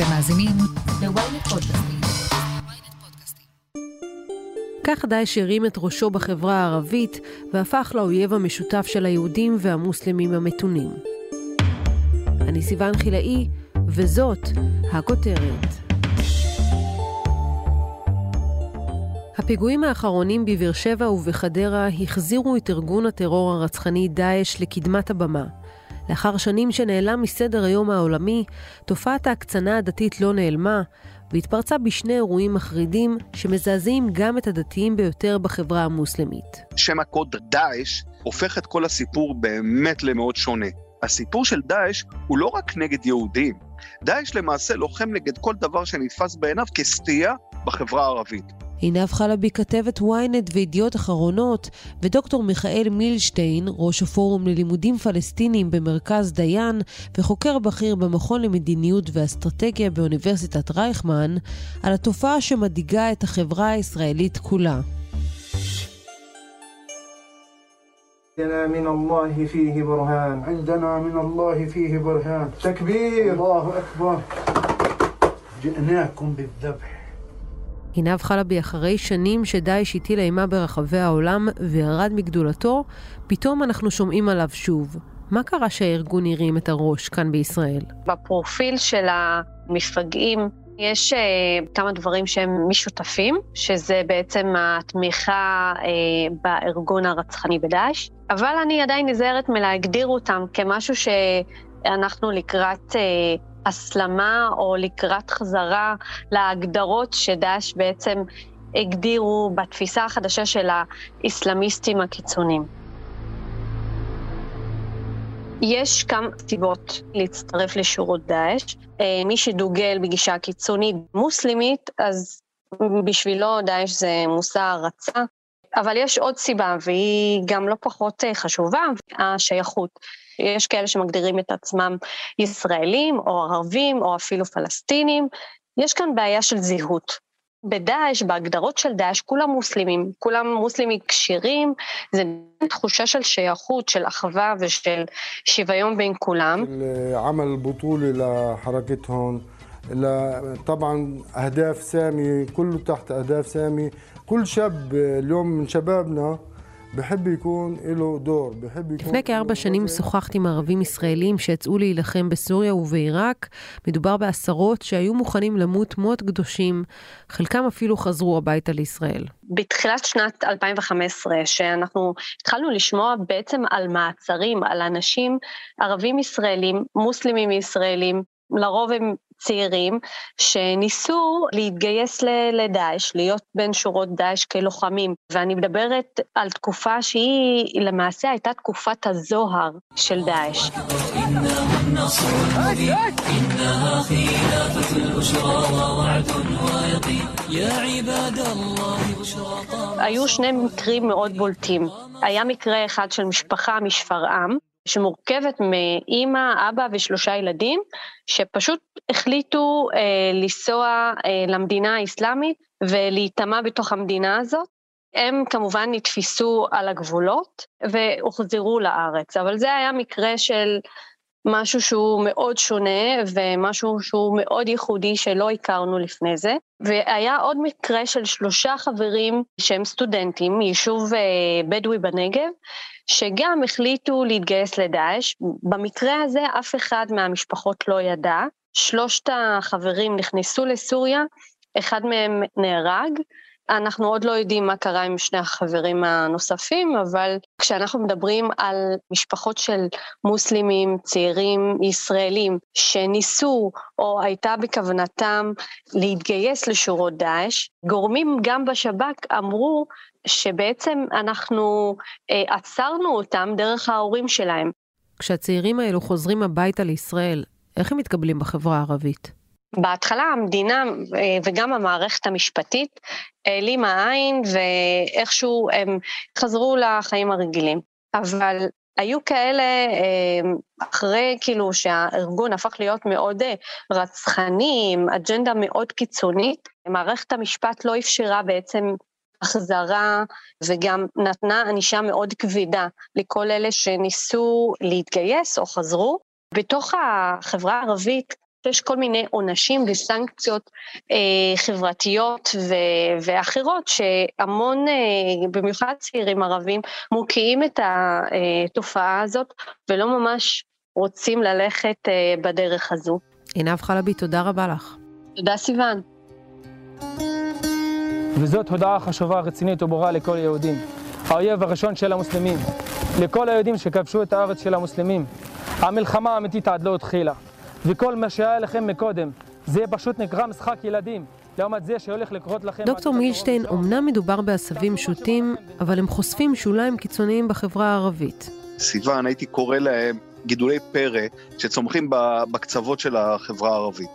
אתם מאזינים ל-ynet פודקאסטים. כך דאעש הרים את ראשו בחברה הערבית והפך לאויב המשותף של היהודים והמוסלמים המתונים. אני סיוון חילאי, וזאת הכותרת. הפיגועים האחרונים בבאר שבע ובחדרה החזירו את ארגון הטרור הרצחני דאעש לקדמת הבמה. לאחר שנים שנעלם מסדר היום העולמי, תופעת ההקצנה הדתית לא נעלמה, והתפרצה בשני אירועים מחרידים שמזעזעים גם את הדתיים ביותר בחברה המוסלמית. שם הקוד דאעש הופך את כל הסיפור באמת למאוד שונה. הסיפור של דאעש הוא לא רק נגד יהודים, דאעש למעשה לוחם נגד כל דבר שנתפס בעיניו כסטייה בחברה הערבית. עינב חלבי כתבת ynet וידיעות אחרונות, ודוקטור מיכאל מילשטיין, ראש הפורום ללימודים פלסטיניים במרכז דיין, וחוקר בכיר במכון למדיניות ואסטרטגיה באוניברסיטת רייכמן, על התופעה שמדאיגה את החברה הישראלית כולה. عندنا من الله فيه برهان عندنا من الله فيه برهان تكبير الله أكبر جئناكم بالذبح עינב חלבי, אחרי שנים שדאעש הטיל אימה ברחבי העולם וירד מגדולתו, פתאום אנחנו שומעים עליו שוב. מה קרה שהארגון הרים את הראש כאן בישראל? בפרופיל של המפגעים יש uh, כמה דברים שהם משותפים, שזה בעצם התמיכה uh, בארגון הרצחני בדאעש, אבל אני עדיין נזהרת מלהגדיר אותם כמשהו שאנחנו לקראת... Uh, הסלמה או לקראת חזרה להגדרות שדאעש בעצם הגדירו בתפיסה החדשה של האסלאמיסטים הקיצוניים. יש כמה סיבות להצטרף לשירות דאעש. אה, מי שדוגל בגישה קיצונית מוסלמית, אז בשבילו דאעש זה מושא הערצה. אבל יש עוד סיבה, והיא גם לא פחות אה, חשובה, השייכות. יש כאלה שמגדירים את עצמם ישראלים או ערבים או אפילו פלסטינים. יש כאן בעיה של זהות. בדאעש, בהגדרות של דאעש, כולם מוסלמים, כולם מוסלמים כשירים, זה תחושה של שייכות, של אחווה ושל שוויון בין כולם. עמל בוטולי לחרקת הון, طبعا أهداف سامي كله تحت أهداف سامي كل شاب اليوم من شبابنا לפני כארבע שנים שוחחתי עם ערבים ישראלים שיצאו להילחם בסוריה ובעיראק. מדובר בעשרות שהיו מוכנים למות מות קדושים, חלקם אפילו חזרו הביתה לישראל. בתחילת שנת 2015, שאנחנו התחלנו לשמוע בעצם על מעצרים, על אנשים ערבים ישראלים, מוסלמים ישראלים, לרוב הם צעירים שניסו להתגייס לדאעש, להיות בין שורות דאעש כלוחמים. ואני מדברת על תקופה שהיא למעשה הייתה תקופת הזוהר של דאעש. היו שני מקרים מאוד בולטים. היה מקרה אחד של משפחה משפרעם, שמורכבת מאימא, אבא ושלושה ילדים, שפשוט החליטו אה, לנסוע אה, למדינה האסלאמית ולהיטמע בתוך המדינה הזאת. הם כמובן נתפסו על הגבולות והוחזרו לארץ, אבל זה היה מקרה של משהו שהוא מאוד שונה ומשהו שהוא מאוד ייחודי שלא הכרנו לפני זה. והיה עוד מקרה של שלושה חברים שהם סטודנטים מיישוב אה, בדואי בנגב, שגם החליטו להתגייס לדאעש. במקרה הזה אף אחד מהמשפחות לא ידע. שלושת החברים נכנסו לסוריה, אחד מהם נהרג, אנחנו עוד לא יודעים מה קרה עם שני החברים הנוספים, אבל כשאנחנו מדברים על משפחות של מוסלמים, צעירים, ישראלים, שניסו או הייתה בכוונתם להתגייס לשורות דאעש, גורמים גם בשב"כ אמרו שבעצם אנחנו אה, עצרנו אותם דרך ההורים שלהם. כשהצעירים האלו חוזרים הביתה לישראל, איך הם מתקבלים בחברה הערבית? בהתחלה המדינה אה, וגם המערכת המשפטית העלימה עין ואיכשהו הם חזרו לחיים הרגילים. אבל היו כאלה, אה, אחרי כאילו שהארגון הפך להיות מאוד אה, רצחני, עם אג'נדה מאוד קיצונית, מערכת המשפט לא אפשרה בעצם החזרה וגם נתנה ענישה מאוד כבדה לכל אלה שניסו להתגייס או חזרו. בתוך החברה הערבית יש כל מיני עונשים וסנקציות אה, חברתיות ו- ואחרות שהמון, אה, במיוחד צעירים ערבים, מוקיעים את התופעה הזאת ולא ממש רוצים ללכת אה, בדרך הזו. עינב חלבי, תודה רבה לך. תודה סיוון. וזאת הודעה חשובה, רצינית וברורה לכל היהודים. האויב הראשון של המוסלמים, לכל היהודים שכבשו את הארץ של המוסלמים. המלחמה האמיתית עד לא התחילה. וכל מה שהיה לכם מקודם, זה פשוט נקרא משחק ילדים. לעומת זה שהולך לקרות לכם... דוקטור מילשטיין, אמנם מדובר בעשבים שוטים, אבל הם חושפים שוליים קיצוניים בחברה הערבית. סיוון, הייתי קורא להם גידולי פרא שצומחים בקצוות של החברה הערבית.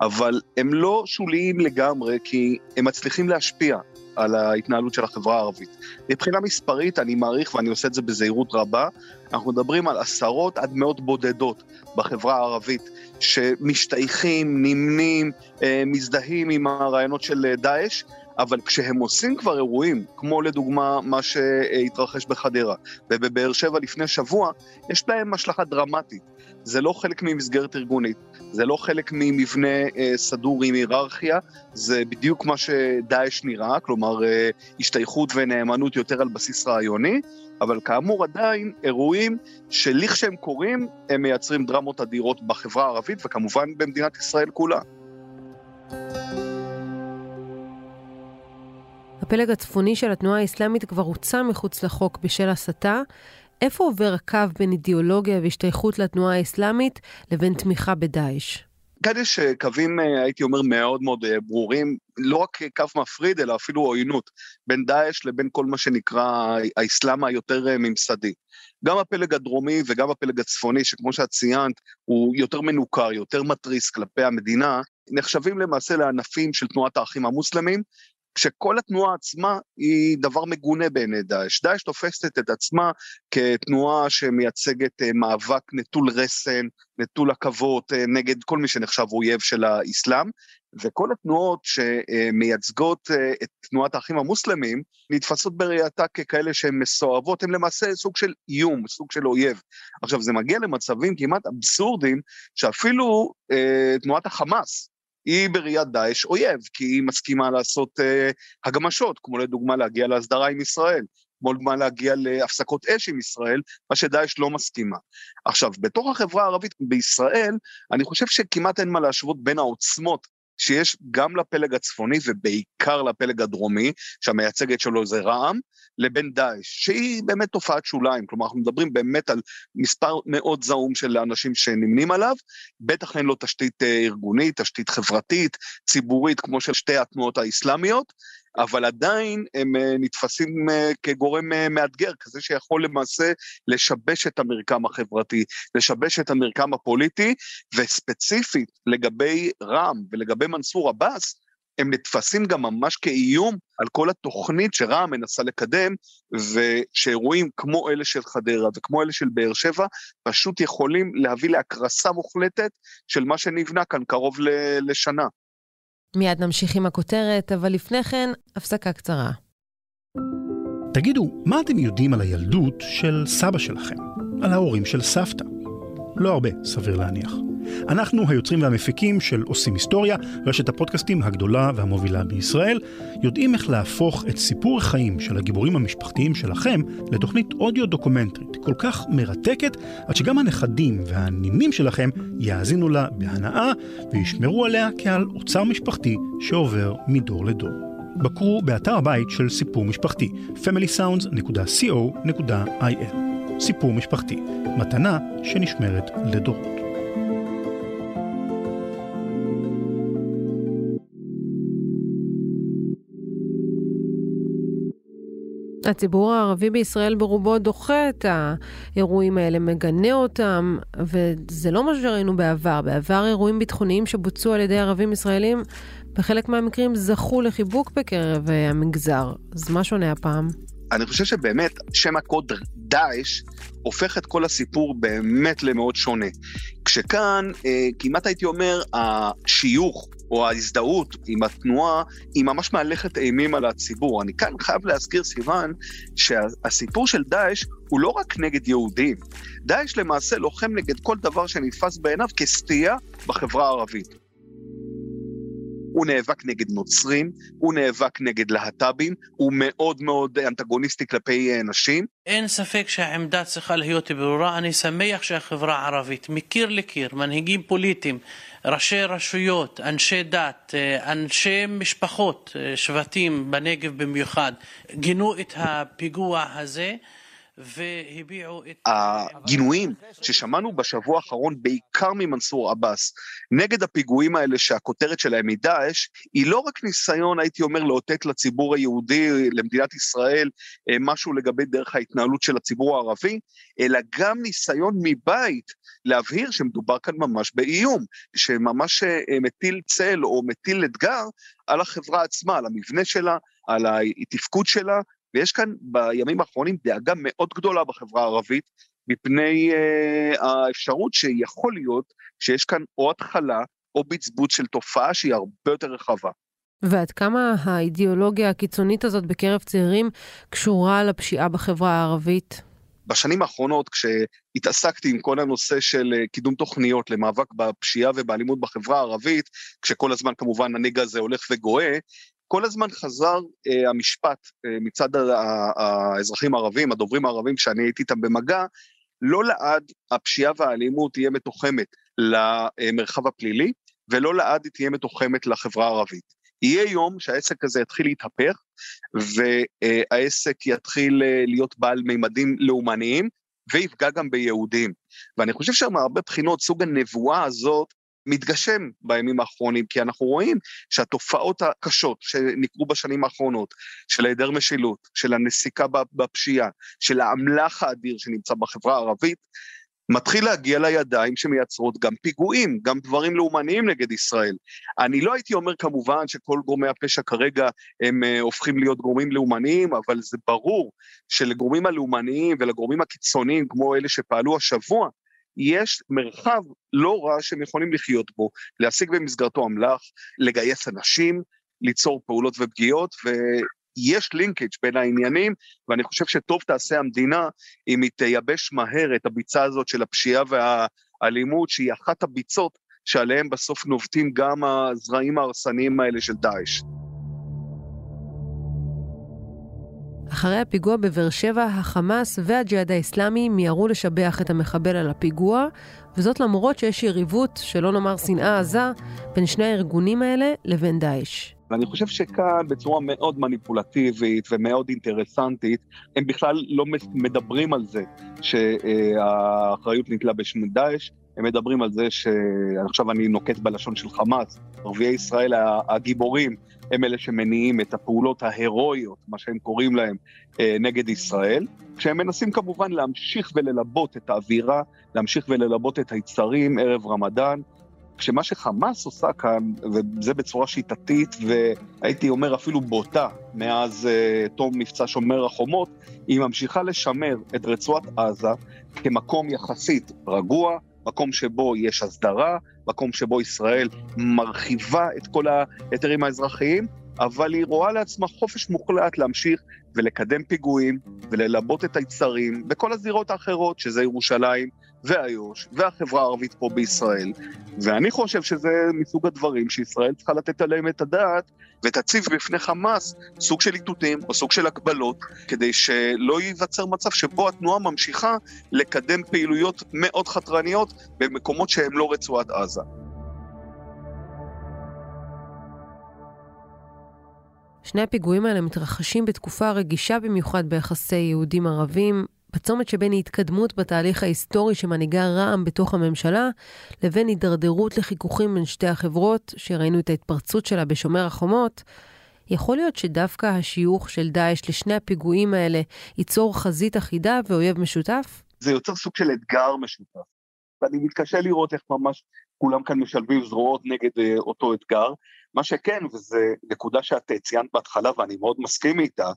אבל הם לא שוליים לגמרי, כי הם מצליחים להשפיע על ההתנהלות של החברה הערבית. מבחינה מספרית, אני מעריך, ואני עושה את זה בזהירות רבה, אנחנו מדברים על עשרות עד מאות בודדות בחברה הערבית, שמשתייכים, נמנים, אה, מזדהים עם הרעיונות של אה, דאעש, אבל כשהם עושים כבר אירועים, כמו לדוגמה מה שהתרחש בחדרה ובבאר שבע לפני שבוע, יש להם השלכה דרמטית. זה לא חלק ממסגרת ארגונית, זה לא חלק ממבנה אה, סדור עם היררכיה, זה בדיוק מה שדאעש נראה, כלומר אה, השתייכות ונאמנות יותר על בסיס רעיוני, אבל כאמור עדיין אירועים שלכשהם קורים, הם מייצרים דרמות אדירות בחברה הערבית וכמובן במדינת ישראל כולה. הפלג הצפוני של התנועה האסלאמית כבר הוצא מחוץ לחוק בשל הסתה. איפה עובר הקו בין אידיאולוגיה והשתייכות לתנועה האסלאמית לבין תמיכה בדאעש? כאן יש אה, קווים, אה, הייתי אומר, מאוד מאוד אה, ברורים, לא רק קו מפריד, אלא אפילו עוינות, בין דאעש לבין כל מה שנקרא האסלאם היותר ממסדי. גם הפלג הדרומי וגם הפלג הצפוני, שכמו שאת ציינת, הוא יותר מנוכר, יותר מתריס כלפי המדינה, נחשבים למעשה לענפים של תנועת האחים המוסלמים, כשכל התנועה עצמה היא דבר מגונה בעיני דאעש. דאעש תופסת את עצמה כתנועה שמייצגת אה, מאבק נטול רסן, נטול עכבות, אה, נגד כל מי שנחשב אויב של האסלאם, וכל התנועות שמייצגות אה, את תנועת האחים המוסלמים, נתפסות בראייתה ככאלה שהן מסואבות, הן למעשה סוג של איום, סוג של אויב. עכשיו, זה מגיע למצבים כמעט אבסורדיים, שאפילו אה, תנועת החמאס, היא בראיית דאעש אויב, כי היא מסכימה לעשות אה, הגמשות, כמו לדוגמה להגיע להסדרה עם ישראל, כמו לדוגמה להגיע להפסקות אש עם ישראל, מה שדאעש לא מסכימה. עכשיו, בתוך החברה הערבית בישראל, אני חושב שכמעט אין מה להשוות בין העוצמות שיש גם לפלג הצפוני ובעיקר לפלג הדרומי, שהמייצגת שלו זה רע"מ, לבין דאעש, שהיא באמת תופעת שוליים, כלומר אנחנו מדברים באמת על מספר מאוד זעום של אנשים שנמנים עליו, בטח אין לו תשתית אה, ארגונית, תשתית חברתית, ציבורית, כמו של שתי התנועות האסלאמיות, אבל עדיין הם אה, נתפסים אה, כגורם אה, מאתגר, כזה שיכול למעשה לשבש את המרקם החברתי, לשבש את המרקם הפוליטי, וספציפית לגבי רע"מ ולגבי מנסור עבאס, הם נתפסים גם ממש כאיום על כל התוכנית שרע"מ מנסה לקדם, ושאירועים כמו אלה של חדרה וכמו אלה של באר שבע, פשוט יכולים להביא להקרסה מוחלטת של מה שנבנה כאן קרוב לשנה. מיד נמשיך עם הכותרת, אבל לפני כן, הפסקה קצרה. תגידו, מה אתם יודעים על הילדות של סבא שלכם? על ההורים של סבתא? לא הרבה, סביר להניח. אנחנו היוצרים והמפיקים של עושים היסטוריה, רשת הפודקאסטים הגדולה והמובילה בישראל, יודעים איך להפוך את סיפור החיים של הגיבורים המשפחתיים שלכם לתוכנית אודיו דוקומנטרית כל כך מרתקת, עד שגם הנכדים והנינים שלכם יאזינו לה בהנאה וישמרו עליה כעל אוצר משפחתי שעובר מדור לדור. בקרו באתר הבית של סיפור משפחתי, familysounds.co.il. סיפור משפחתי, מתנה שנשמרת לדורות. הציבור הערבי בישראל ברובו דוחה את האירועים האלה, מגנה אותם, וזה לא מה שראינו בעבר. בעבר אירועים ביטחוניים שבוצעו על ידי ערבים ישראלים, בחלק מהמקרים זכו לחיבוק בקרב המגזר. אז מה שונה הפעם? אני חושב שבאמת שם הקוד דאעש הופך את כל הסיפור באמת למאוד שונה. כשכאן, אה, כמעט הייתי אומר, השיוך או ההזדהות עם התנועה, היא ממש מהלכת אימים על הציבור. אני כאן חייב להזכיר, סיוון, שהסיפור של דאעש הוא לא רק נגד יהודים. דאעש למעשה לוחם נגד כל דבר שנתפס בעיניו כסטייה בחברה הערבית. הוא נאבק נגד נוצרים, הוא נאבק נגד להט"בים, הוא מאוד מאוד אנטגוניסטי כלפי אה, נשים. אין ספק שהעמדה צריכה להיות ברורה, אני שמח שהחברה הערבית, מקיר לקיר, מנהיגים פוליטיים, ראשי רשויות, אנשי דת, אה, אנשי משפחות, אה, שבטים בנגב במיוחד, גינו את הפיגוע הזה. הגינויים ששמענו בשבוע האחרון, בעיקר ממנסור עבאס, נגד הפיגועים האלה שהכותרת שלהם היא דאעש, היא לא רק ניסיון, הייתי אומר, לאותת לציבור היהודי, למדינת ישראל, אה, משהו לגבי דרך ההתנהלות של הציבור הערבי, אלא גם ניסיון מבית להבהיר שמדובר כאן ממש באיום, שממש אה, מטיל צל או מטיל אתגר על החברה עצמה, על המבנה שלה, על התפקוד שלה, ויש כאן בימים האחרונים דאגה מאוד גדולה בחברה הערבית, מפני uh, האפשרות שיכול להיות שיש כאן או התחלה או בצבוץ של תופעה שהיא הרבה יותר רחבה. ועד כמה האידיאולוגיה הקיצונית הזאת בקרב צעירים קשורה לפשיעה בחברה הערבית? בשנים האחרונות, כשהתעסקתי עם כל הנושא של אה, קידום תוכניות למאבק בפשיעה ובאלימות בחברה הערבית, כשכל הזמן כמובן הנגע הזה הולך וגואה, כל הזמן חזר אה, המשפט אה, מצד האזרחים הערבים, הדוברים הערבים שאני הייתי איתם במגע, לא לעד הפשיעה והאלימות תהיה מתוחמת למרחב הפלילי, ולא לעד היא תהיה מתוחמת לחברה הערבית. יהיה יום שהעסק הזה יתחיל להתהפך, והעסק יתחיל אה, להיות בעל מימדים לאומניים, ויפגע גם ביהודים. ואני חושב שמהרבה בחינות סוג הנבואה הזאת מתגשם בימים האחרונים, כי אנחנו רואים שהתופעות הקשות שנקרו בשנים האחרונות, של היעדר משילות, של הנסיקה בפשיעה, של האמל"ח האדיר שנמצא בחברה הערבית, מתחיל להגיע לידיים שמייצרות גם פיגועים, גם דברים לאומניים נגד ישראל. אני לא הייתי אומר כמובן שכל גורמי הפשע כרגע הם uh, הופכים להיות גורמים לאומניים, אבל זה ברור שלגורמים הלאומניים ולגורמים הקיצוניים כמו אלה שפעלו השבוע, יש מרחב לא רע שהם יכולים לחיות בו, להשיג במסגרתו אמל"ח, לגייס אנשים, ליצור פעולות ופגיעות, ויש לינקג' בין העניינים, ואני חושב שטוב תעשה המדינה אם היא תייבש מהר את הביצה הזאת של הפשיעה והאלימות, שהיא אחת הביצות שעליהן בסוף נובטים גם הזרעים ההרסניים האלה של דאעש. אחרי הפיגוע בבאר שבע, החמאס והג'יהאד האסלאמי מיהרו לשבח את המחבל על הפיגוע, וזאת למרות שיש יריבות, שלא נאמר שנאה עזה, בין שני הארגונים האלה לבין דאעש. ואני חושב שכאן בצורה מאוד מניפולטיבית ומאוד אינטרסנטית, הם בכלל לא מדברים על זה שהאחריות ניתלה בשם דאעש, הם מדברים על זה שעכשיו אני נוקט בלשון של חמאס, ערביי ישראל הגיבורים הם אלה שמניעים את הפעולות ההירואיות, מה שהם קוראים להם, אה, נגד ישראל, כשהם מנסים כמובן להמשיך וללבות את האווירה, להמשיך וללבות את היצרים ערב רמדאן, כשמה שחמאס עושה כאן, וזה בצורה שיטתית והייתי אומר אפילו בוטה מאז uh, תום מבצע שומר החומות, היא ממשיכה לשמר את רצועת עזה כמקום יחסית רגוע, מקום שבו יש הסדרה, מקום שבו ישראל מרחיבה את כל ההיתרים האזרחיים, אבל היא רואה לעצמה חופש מוחלט להמשיך ולקדם פיגועים וללבות את היצרים בכל הזירות האחרות, שזה ירושלים ואיו"ש והחברה הערבית פה בישראל. ואני חושב שזה מסוג הדברים שישראל צריכה לתת עליהם את הדעת ותציב בפני חמאס סוג של איתותים או סוג של הגבלות, כדי שלא ייווצר מצב שבו התנועה ממשיכה לקדם פעילויות מאוד חתרניות במקומות שהם לא רצועת עזה. שני הפיגועים האלה מתרחשים בתקופה רגישה במיוחד ביחסי יהודים-ערבים, בצומת שבין התקדמות בתהליך ההיסטורי שמנהיגה רע"מ בתוך הממשלה, לבין הידרדרות לחיכוכים בין שתי החברות, שראינו את ההתפרצות שלה בשומר החומות, יכול להיות שדווקא השיוך של דאעש לשני הפיגועים האלה ייצור חזית אחידה ואויב משותף? זה יוצר סוג של אתגר משותף. ואני מתקשה לראות איך ממש כולם כאן משלבים זרועות נגד uh, אותו אתגר. מה שכן, וזו נקודה שאת ציינת בהתחלה ואני מאוד מסכים איתה,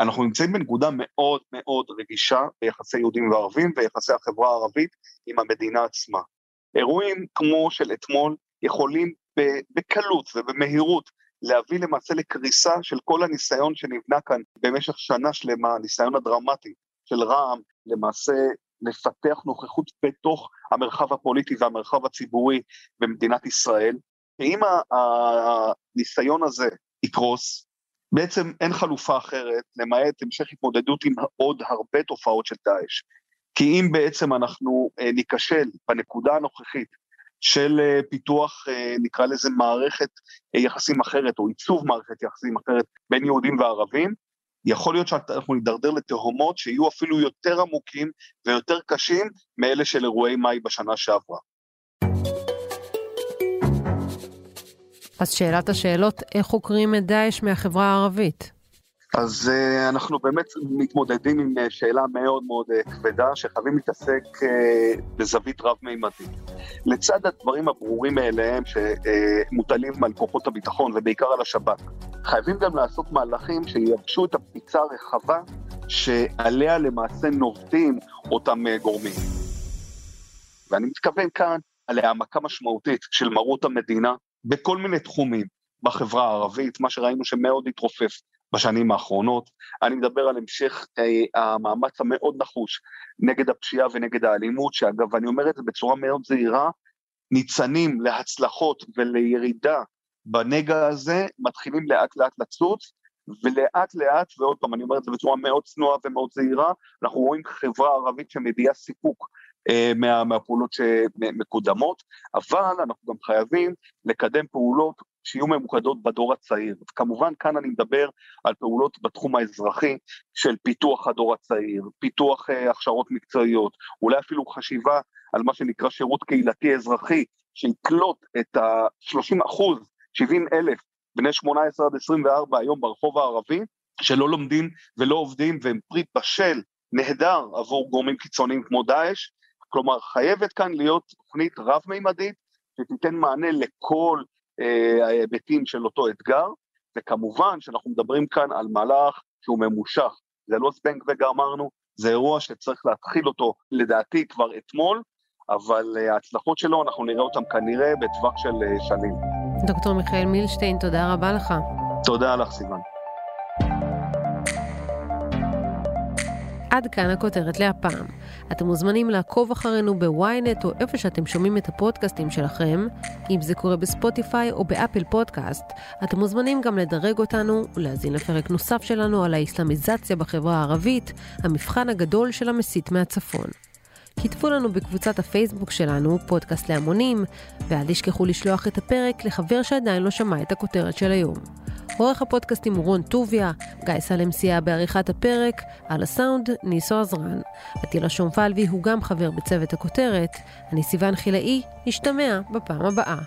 אנחנו נמצאים בנקודה מאוד מאוד רגישה ביחסי יהודים וערבים ויחסי החברה הערבית עם המדינה עצמה. אירועים כמו של אתמול יכולים בקלות ובמהירות להביא למעשה לקריסה של כל הניסיון שנבנה כאן במשך שנה שלמה, הניסיון הדרמטי של רע"מ למעשה לפתח נוכחות בתוך המרחב הפוליטי והמרחב הציבורי במדינת ישראל. ואם הניסיון הזה יקרוס, בעצם אין חלופה אחרת למעט המשך התמודדות עם עוד הרבה תופעות של דאעש. כי אם בעצם אנחנו אה, ניכשל בנקודה הנוכחית של אה, פיתוח, אה, נקרא לזה מערכת יחסים אחרת, או עיצוב מערכת יחסים אחרת בין יהודים וערבים, יכול להיות שאנחנו נידרדר לתהומות שיהיו אפילו יותר עמוקים ויותר קשים מאלה של אירועי מאי בשנה שעברה. אז שאלת השאלות, איך חוקרים את דאעש מהחברה הערבית? אז uh, אנחנו באמת מתמודדים עם uh, שאלה מאוד מאוד uh, כבדה, שחייבים להתעסק uh, בזווית רב-מימדית. לצד הדברים הברורים מאליהם שמוטלים על כוחות הביטחון ובעיקר על השב"כ, חייבים גם לעשות מהלכים שייבשו את הפריצה הרחבה שעליה למעשה נובטים אותם uh, גורמים. ואני מתכוון כאן על העמקה משמעותית של מרות המדינה בכל מיני תחומים בחברה הערבית, מה שראינו שמאוד התרופף בשנים האחרונות. אני מדבר על המשך אה, המאמץ המאוד נחוש נגד הפשיעה ונגד האלימות, שאגב, אני אומר את זה בצורה מאוד זהירה, ניצנים להצלחות ולירידה בנגע הזה, מתחילים לאט לאט לצוץ, ולאט לאט, ועוד פעם, אני אומר את זה בצורה מאוד צנועה ומאוד זהירה, אנחנו רואים חברה ערבית שמביעה סיפוק מה, מהפעולות שמקודמות, אבל אנחנו גם חייבים לקדם פעולות שיהיו ממוקדות בדור הצעיר. כמובן כאן אני מדבר על פעולות בתחום האזרחי של פיתוח הדור הצעיר, פיתוח uh, הכשרות מקצועיות, אולי אפילו חשיבה על מה שנקרא שירות קהילתי אזרחי, שיקלוט את ה-30 אחוז, 70 אלף בני 18 עד 24 היום ברחוב הערבי, שלא לומדים ולא עובדים והם פרי בשל נהדר עבור גורמים קיצוניים כמו דאעש, כלומר חייבת כאן להיות תוכנית רב-מימדית שתיתן מענה לכל אה, ההיבטים של אותו אתגר, וכמובן שאנחנו מדברים כאן על מהלך שהוא ממושך, זה לא זבנג וגמרנו, זה אירוע שצריך להתחיל אותו לדעתי כבר אתמול, אבל אה, ההצלחות שלו אנחנו נראה אותם כנראה בטווח של אה, שנים. דוקטור מיכאל מילשטיין, תודה רבה לך. תודה לך, סיוון. עד כאן הכותרת להפעם. אתם מוזמנים לעקוב אחרינו בוויינט או איפה שאתם שומעים את הפודקאסטים שלכם. אם זה קורה בספוטיפיי או באפל פודקאסט, אתם מוזמנים גם לדרג אותנו ולהזין לפרק נוסף שלנו על האסלאמיזציה בחברה הערבית, המבחן הגדול של המסית מהצפון. כתבו לנו בקבוצת הפייסבוק שלנו, פודקאסט להמונים, ואל תשכחו לשלוח את הפרק לחבר שעדיין לא שמע את הכותרת של היום. עורך הפודקאסטים הוא רון טוביה, גיא סלם סייע בעריכת הפרק, על הסאונד ניסו עזרן. עטילה שומפלבי הוא גם חבר בצוות הכותרת. אני סיוון חילאי, נשתמע בפעם הבאה.